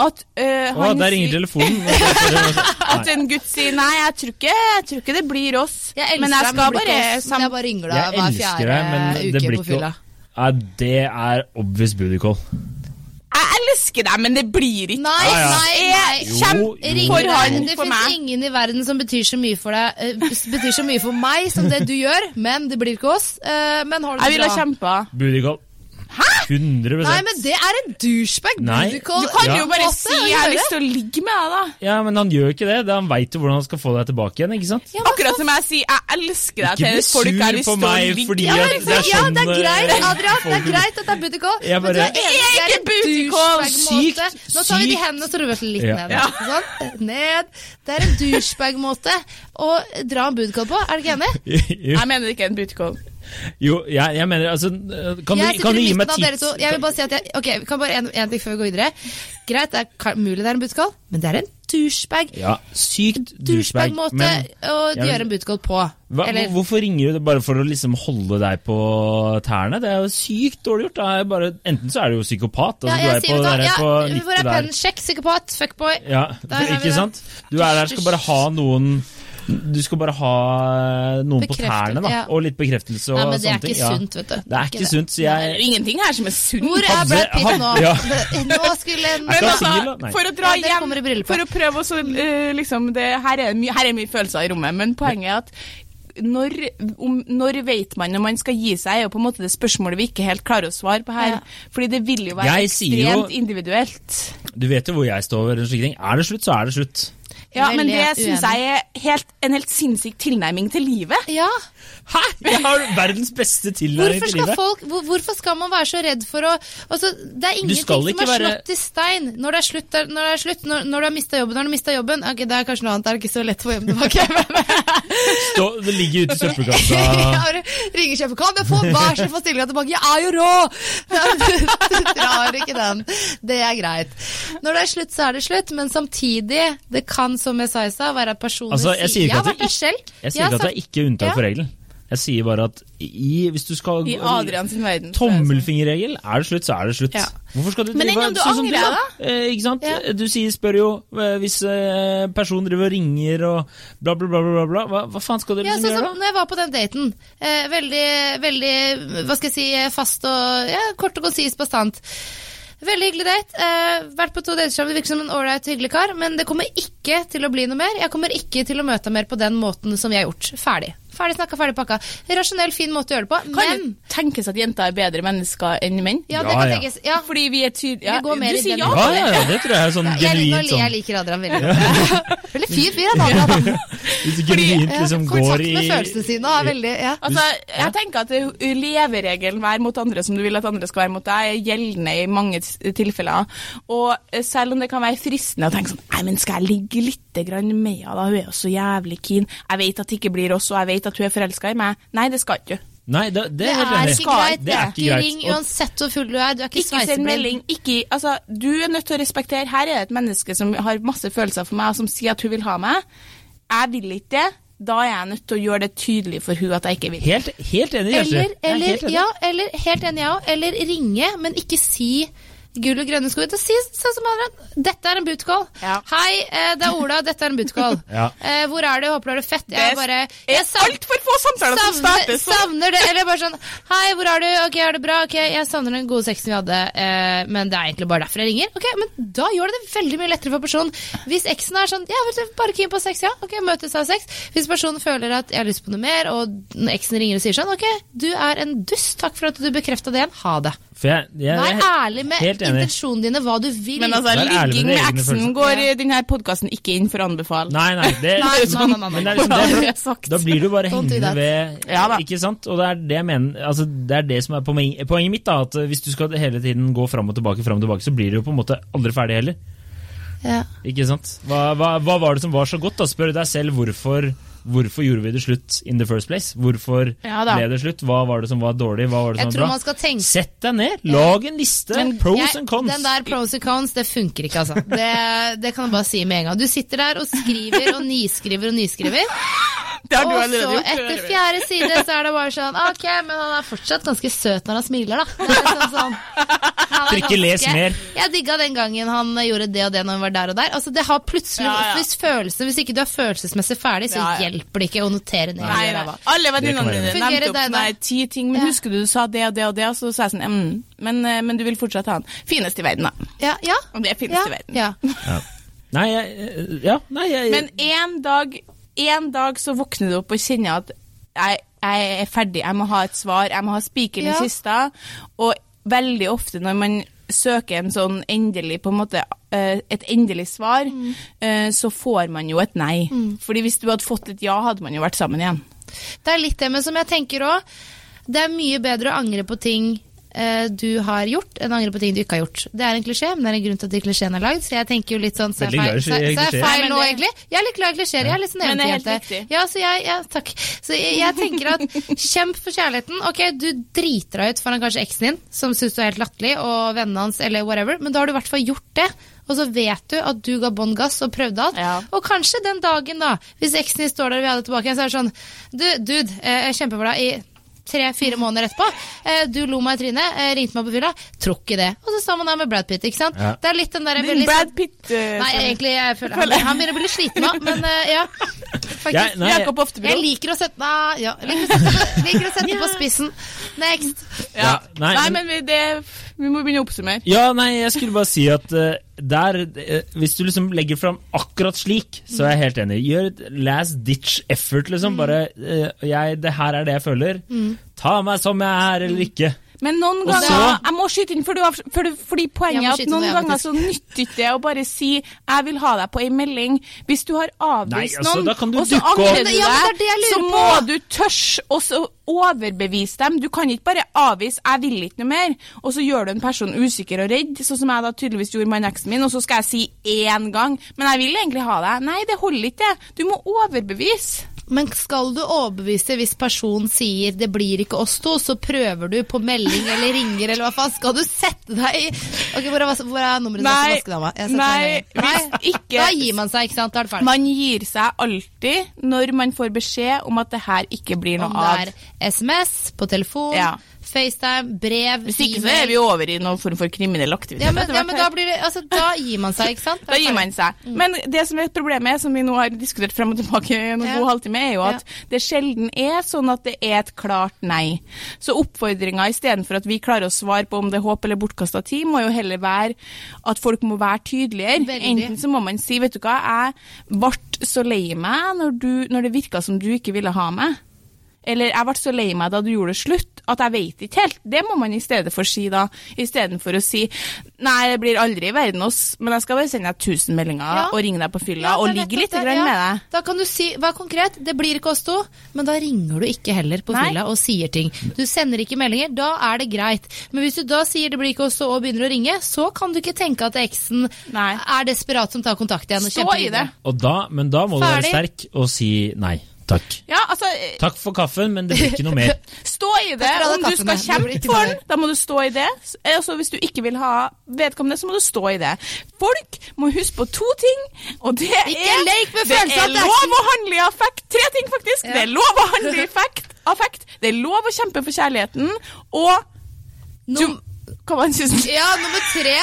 at Å, han der ringer telefonen. At en gutt sier nei, jeg tror ikke, jeg tror ikke det blir oss. Jeg men jeg skal bare jeg bare ringer deg Jeg hver elsker fjerde deg, men det uke blir på ikke fylla. Ja, det er obvious booty call. Elsker deg, men det blir ikke Nei, nei, nei. Jo, kjempe for han, Det for fins meg. ingen i verden som betyr så mye for deg eh, Betyr så mye for meg som det du gjør, men det blir ikke oss. Eh, Men har du Jeg det ville bra? kjempa. Booty call. Hæ? 100 Nei, men det er en douchebag booty call. Du kan Ja. jo bare si 'jeg har lyst til å ligge med deg', da. Ja, men han gjør ikke det. Det- Han veit jo hvordan han skal få deg tilbake igjen. ikke sant? Ja, Akkurat som jeg sier 'jeg elsker deg' Ikke til folk jeg har lyst til å ligge med. Ja, det er ja, sånn det er greit, eh, Adrian. Det er greit at det er booty call. Jeg men du er enig, Det er en douchebag-måte. Nå tar vi de hendene og så rører vi litt Ja. ned. Sånn. Ned. Det er en douchebag-måte å dra en booty call på. Er du ikke enig? Jeg mener det ikke en booty call. Jo jeg, jeg mener altså Kan jeg du, kan du gi meg tips? to. Jeg vil bare si at jeg, ok, vi kan bare en, en ting før vi går videre. Greit, det er kan- mulig det er en booty men det er en douchebag. Ja, sykt douchebag. Douchebag-måte Men å ja, men, gjøre en booty på. hva, hvorfor ringer du det bare for å liksom holde deg på tærne? Det er jo sykt dårlig gjort. da bare, enten så er du jo psykopat. Altså, ja, du jeg er sier på, du der, ja, på nippet Hvor er der. pennen? Sjekk, psykopat, fuckboy. Ja, Der ikke sant? Du er der skal bare ha noen Du skal bare ha noen på tærne, da. ja. Og litt bekreftelse og Nei, men det er ikke Ja. sunt, vet du. Det er ikke det. sunt, så Det er jeg jo ingenting her som er sunt. Hvor er Brad Pitt nå? ja. Nå skulle en Men altså, for å dra Ja, hjem For å prøve å så, eh, liksom det, her, er det mye, her er mye følelser i rommet, men poenget er at når, om, når vet man når man skal gi seg, er jo på en måte det spørsmålet vi ikke helt klarer å svare på her. Ja. Fordi det vil jo være Jeg sier jo- ekstremt individuelt. Du vet jo hvor jeg står. over en slik ting. Er det slutt, så er det slutt. Ja, men det syns jeg er helt, en helt sinnssyk tilnærming til livet. Ja, Hæ?! Jeg har verdens beste tilnærming til livet. folk, hvor, hvorfor skal man være så redd for å altså, Det er ingenting som er være- slått i stein. Når det er slutt, når det er slutt. Når, når du har mista jobben, har du mista jobben. okay, Det er kanskje noe annet, det er ikke så lett å få hjem tilbake. Stå, det ligger ute i søppelkassa. jeg ringer sjefen Kan jeg få vær så få stillinga tilbake? Jeg er jo rå! Du drar ikke den. Det er greit. Når det er slutt, så er det slutt, men samtidig, det kan, som jeg sa i stad, være at personer Altså, jeg sier ikke Jeg har vært der selv. Jeg sier ikke at det er ikke unntak for regelen. Jeg sier bare at i, hvis du skal I Adrian sin verden. er sånn. Tommelfingerregel. Er det slutt, så er det slutt. Ja. Hvorfor skal du Men drive enn om du sånn som angrer, da? Eh, ikke sant? Ja. Du sier, spør jo eh, hvis eh, personen driver og ringer og bla, bla, bla, bla, bla. Hva, hva faen skal du Ja, liksom sånn gjøre da? når jeg var på den daten. Eh, veldig, veldig, hva skal jeg si, fast og ja, kort og konsis bastant. Veldig hyggelig date. Eh, vært på to. Det virker som en ålreit, hyggelig kar. Men det kommer ikke til å bli noe mer. Jeg kommer ikke til å møte ham mer på den måten som jeg har gjort. Ferdig. Ferdig snakka, ferdig pakka. Rasjonell, fin måte å gjøre det på. Kan men det tenkes at jenter er bedre mennesker enn menn? ja, det kan tenkes. Ja, Fordi vi er tydelige Vi går mer Du sier ja. Ja, ja, ja, det tror jeg er sånn genuint sånn. jeg liker Adrian veldig godt. Veldig fin fyr, han Adrian. genuint liksom Kontakt går i med følelsene sine. og er veldig, ja. Altså, jeg tenker at leveregelen vær mot andre som du vil at andre skal være mot deg, er gjeldende i mange tilfeller. Og selv om det kan være fristende å tenke sånn Nei, men skal jeg ligge litt grann med henne, da? Hun er jo så jævlig keen. Jeg vet at det ikke blir oss, og jeg vet at hun er forelska i meg. Nei, det skal ikke du. Nei, det, det Det er Det er ikke greit. Det er ikke greit. ring uansett hvor full du er. Du er ikke, Ikke send melding. Ikke, altså, du er nødt til å respektere Her er det et menneske som har masse følelser for meg, og som sier at hun vil ha meg. Jeg vil ikke det. Da er jeg nødt til å gjøre det tydelig for hun at jeg ikke vil. Helt, helt enig, Kjersti. Eller, er eller, helt enig. ja, eller helt enig, jeg òg. Eller ringe, men ikke si gull og grønne sko. Da Si sånn som andre Dette er en bootcall. Ja. Hei, eh, det er Ola. Dette er en bootcall. Ja. eh, hvor er du? Håper du har det fett. Det Jeg bare jeg savner, altfor få samtaler som startes starter savner det. Eller bare sånn Hei, hvor er du? Ok, er det bra? Ok, Jeg savner den gode sexen vi hadde, eh, men det er egentlig bare derfor jeg ringer. Ok, Men da gjør det det veldig mye lettere for personen. Hvis eksen er sånn Ja, vet du, bare keen på sex, ja. Ok, møtes av sex. Hvis personen føler at jeg har lyst på noe mer, og eksen ringer og sier sånn Ok, du er en dust. Takk for at du bekrefta det igjen. Ha det. For jeg, jeg, Vær ærlig med intensjonene dine, hva du vil. Men altså, ligging med med eksen går i denne podkasten ikke inn for å anbefale. Nei, nei, det, Nei, nei, nei, nei, men det nei. er liksom det. Da blir du bare hengende ved Ja da. Ikke sant? Og det er det jeg mener altså, Det er det som er poeng, poenget mitt. da At Hvis du skal hele tiden gå fram og tilbake, fram og tilbake, så blir du jo på en måte aldri ferdig heller. Ja. Ikke sant? Hva, hva, hva var det som var så godt? da? Spør deg selv hvorfor hvorfor gjorde vi det slutt in the first place? Hvorfor Ja ble det slutt? Hva var det som var dårlig? Hva var det som var bra? tenke Sett deg ned, lag en liste. Men pros Jeg- and cons. Den der pros and cons, det funker ikke, altså. Det, det kan jeg bare si med en gang. Du sitter der og skriver og nyskriver og nyskriver, Det har du og så etter fjerde side så er det bare sånn Ok, men han er fortsatt ganske søt når han smiler, da. Det liksom sånn, han Ikke les mer. Jeg digga den gangen han gjorde det og det når han var der og der. Altså, det har plutselig, Ja, ja. Hvis, følelse, hvis ikke du er følelsesmessig ferdig, så Ja, ja. hjelper det ikke å notere ned. Nei, nei. Alle venninnene dine nevnte opp sånne ti ting, men Ja. husker du du sa det og det og det, og så sa jeg sånn mm, men, eh, men du vil fortsatt ha den. Finest i verden, da. Ja, ja. Og det er finest ja, i verden. ja. Ja. Nei, jeg, ja, nei, jeg Men en dag, en dag så våkner du opp og kjenner at jeg, jeg er ferdig, jeg må ha et svar, jeg må ha spikeren Ja. i kista. Og veldig ofte når man søker en sånn endelig, på en måte, eh, et endelig svar, Mm. eh, så får man jo et nei. Fordi hvis du hadde fått et ja, hadde man jo vært sammen igjen. Det er litt det, men som jeg tenker òg, det er mye bedre å angre på ting du har gjort, enn å angre på ting du ikke har gjort. Det er en klisjé, men det er en grunn til at de klisjeene er lagd, så jeg tenker jo litt sånn Så er feil, så, så er feil nå, egentlig. Jeg er litt glad i klisjeer. Jeg er litt sånn Men det er helt eventyrjente. riktig. Ja, så jeg, ja, takk. Så jeg, jeg tenker at kjemp for kjærligheten. Ok, du driter deg ut foran kanskje eksen din, som syns du er helt latterlig, og vennene hans, eller whatever, men da har du i hvert fall gjort det. Og så vet du at du ga bånn gass og prøvde alt. Ja. Og kanskje den dagen, da, hvis eksen din står der og vi har det tilbake igjen, så er det sånn Du, dude, eh, jeg kjemper for i tre-fire måneder etterpå. Eh, du lo meg i trynet, eh, ringte meg på fylla. Tror ikke det. Og så står man der med Brad Pitt, ikke sant. Ja. Det er litt den der Din Brad Pitt uh, Nei, egentlig, jeg føler han, han begynner å bli sliten nå, men uh, ja. Faktisk. Jeg- Jakob Oftebro. Jeg liker å sette Nei, ja, jeg liker å sette, på, liker å sette på spissen. Next. Ja. Nei, Nei, men- men vi, det, vi må begynne å oppsummere. Ja, nei, jeg skulle bare si at uh, der uh, Hvis du liksom legger fram akkurat slik, så er jeg helt enig. Gjør et last ditch effort, liksom. Bare uh, jeg, Det her er det jeg føler. Ta meg som jeg er, eller ikke. Men noen ganger så- Jeg må skyte inn, for du, for du, fordi poenget er at noen ganger så nytter ikke det å bare si 'jeg vil ha deg på ei melding'. Hvis du har avvist Nei, altså, noen, da kan du og så angrer du Ja, det deg, det så må på. du tørs og overbevise dem. Du kan ikke bare avvise 'jeg vil ikke noe mer', og så gjør du en person usikker og redd, sånn som jeg da tydeligvis gjorde med eksen min, og så skal jeg si én gang 'men jeg vil egentlig ha deg'. Nei, det holder ikke, det. Du må overbevise. Men skal du overbevise hvis personen sier 'det blir ikke oss to', så prøver du på melding eller ringer eller hva faen? Skal du sette deg i Ok, Hvor er, hvor er nummeret ditt, vaskedama? Nei, hvis ikke- Da gir man seg, ikke sant? Da er det ferdig. Man gir seg alltid når man får beskjed om at det her ikke blir noe Om det er SMS, på telefon, Ja. FaceTime, brev, Hvis ikke så er vi over i noen form for kriminell aktivitet. ja, men, ja, men da, blir det, altså, da gir man seg, ikke sant? Da gir man seg. Men det som er problemet, som vi nå har diskutert frem og tilbake i en Ja. god halvtime, er jo at det sjelden er sånn at det er et klart nei. Så oppfordringa istedenfor at vi klarer å svare på om det er håp eller bortkasta tid, må jo heller være at folk må være tydeligere. Veldig. Enten så må man si, vet du hva, jeg ble så lei meg når, du, når det virka som du ikke ville ha meg. Eller jeg ble så lei meg da du gjorde det slutt, at jeg vet ikke helt. Det må man i stedet for si da, istedenfor å si nei, det blir aldri i verden oss, men jeg skal bare sende deg 1000 meldinger Ja. og ringe deg på fylla Ja, og ligge litt det, grann ja. med deg. Da kan du si, Vær konkret. Det blir ikke oss to, men da ringer du ikke heller på Nei. fylla og sier ting. Du sender ikke meldinger. Da er det greit. Men hvis du da sier det blir ikke oss to og begynner å ringe, så kan du ikke tenke at eksen Nei. er desperat som tar kontakt igjen. og Stå kjemper i det. videre. Og da, men da må du være sterk og si nei. Takk. Ja, altså, eh, Takk for kaffen, men det blir ikke noe mer. stå i det. Om du skal kjempe for den, da må du stå i det. Eh, Altså, hvis du ikke vil ha vedkommende, så må du stå i det. Folk må huske på to ting, og det Ikke er Det er lov å handle i affekt. Tre ting, faktisk. Ja. Det er lov å handle i affekt, affekt. Det er lov å kjempe for kjærligheten, og du Num Hva var siste? ja, nummer tre.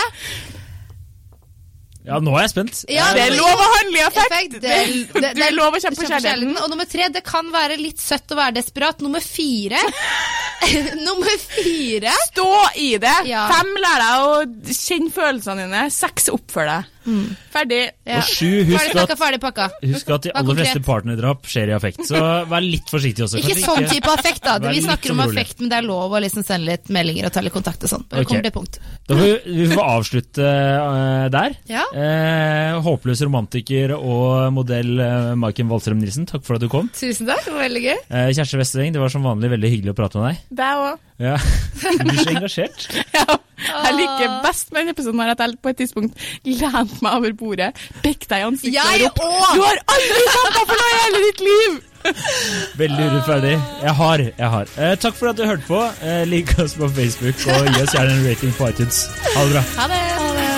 Ja, nå er jeg spent. Ja, Det er lov å handle i affekt. Effekt, det- det- Du er lov å kjempe for Kjempe for kjærligheten. Og nummer tre, det kan være litt søtt å være desperat. Nummer fire Nummer fire Stå i det. Ja. Fem, lær deg å kjenne følelsene dine. Seks, oppfør deg. Ferdig. ja. Og sju, husk Ferdig pakka. husk at de aller fleste partnerdrap skjer i affekt. Så vær litt forsiktig også. Ikke sånn type affekt, da. Vi snakker om affekt, men det er lov å liksom sende litt meldinger og ta litt kontakt og sånn. Okay. Da får vi, vi får avslutte uh, der. Ja. Uh, håpløs romantiker og modell uh, Maiken Waldstrøm Nilsen, takk for at du kom. Tusen takk, det var veldig gøy. Eh, Kjersti Westeng, det var som vanlig veldig hyggelig å prate med deg. Deg òg. Ja. Du er så engasjert. Ja. Jeg liker best med denne episoden at jeg på et tidspunkt lente meg over bordet, pekte deg i ansiktet Jeg og ropte! Du har aldri kjempa for noe i hele ditt liv! Veldig urettferdig. Jeg har. jeg har. Eh, takk for at du hørte på. Eh, Lik oss på Facebook, og gi oss gjerne en rating på iTunes. Ha det bra. Ha det! Ha det.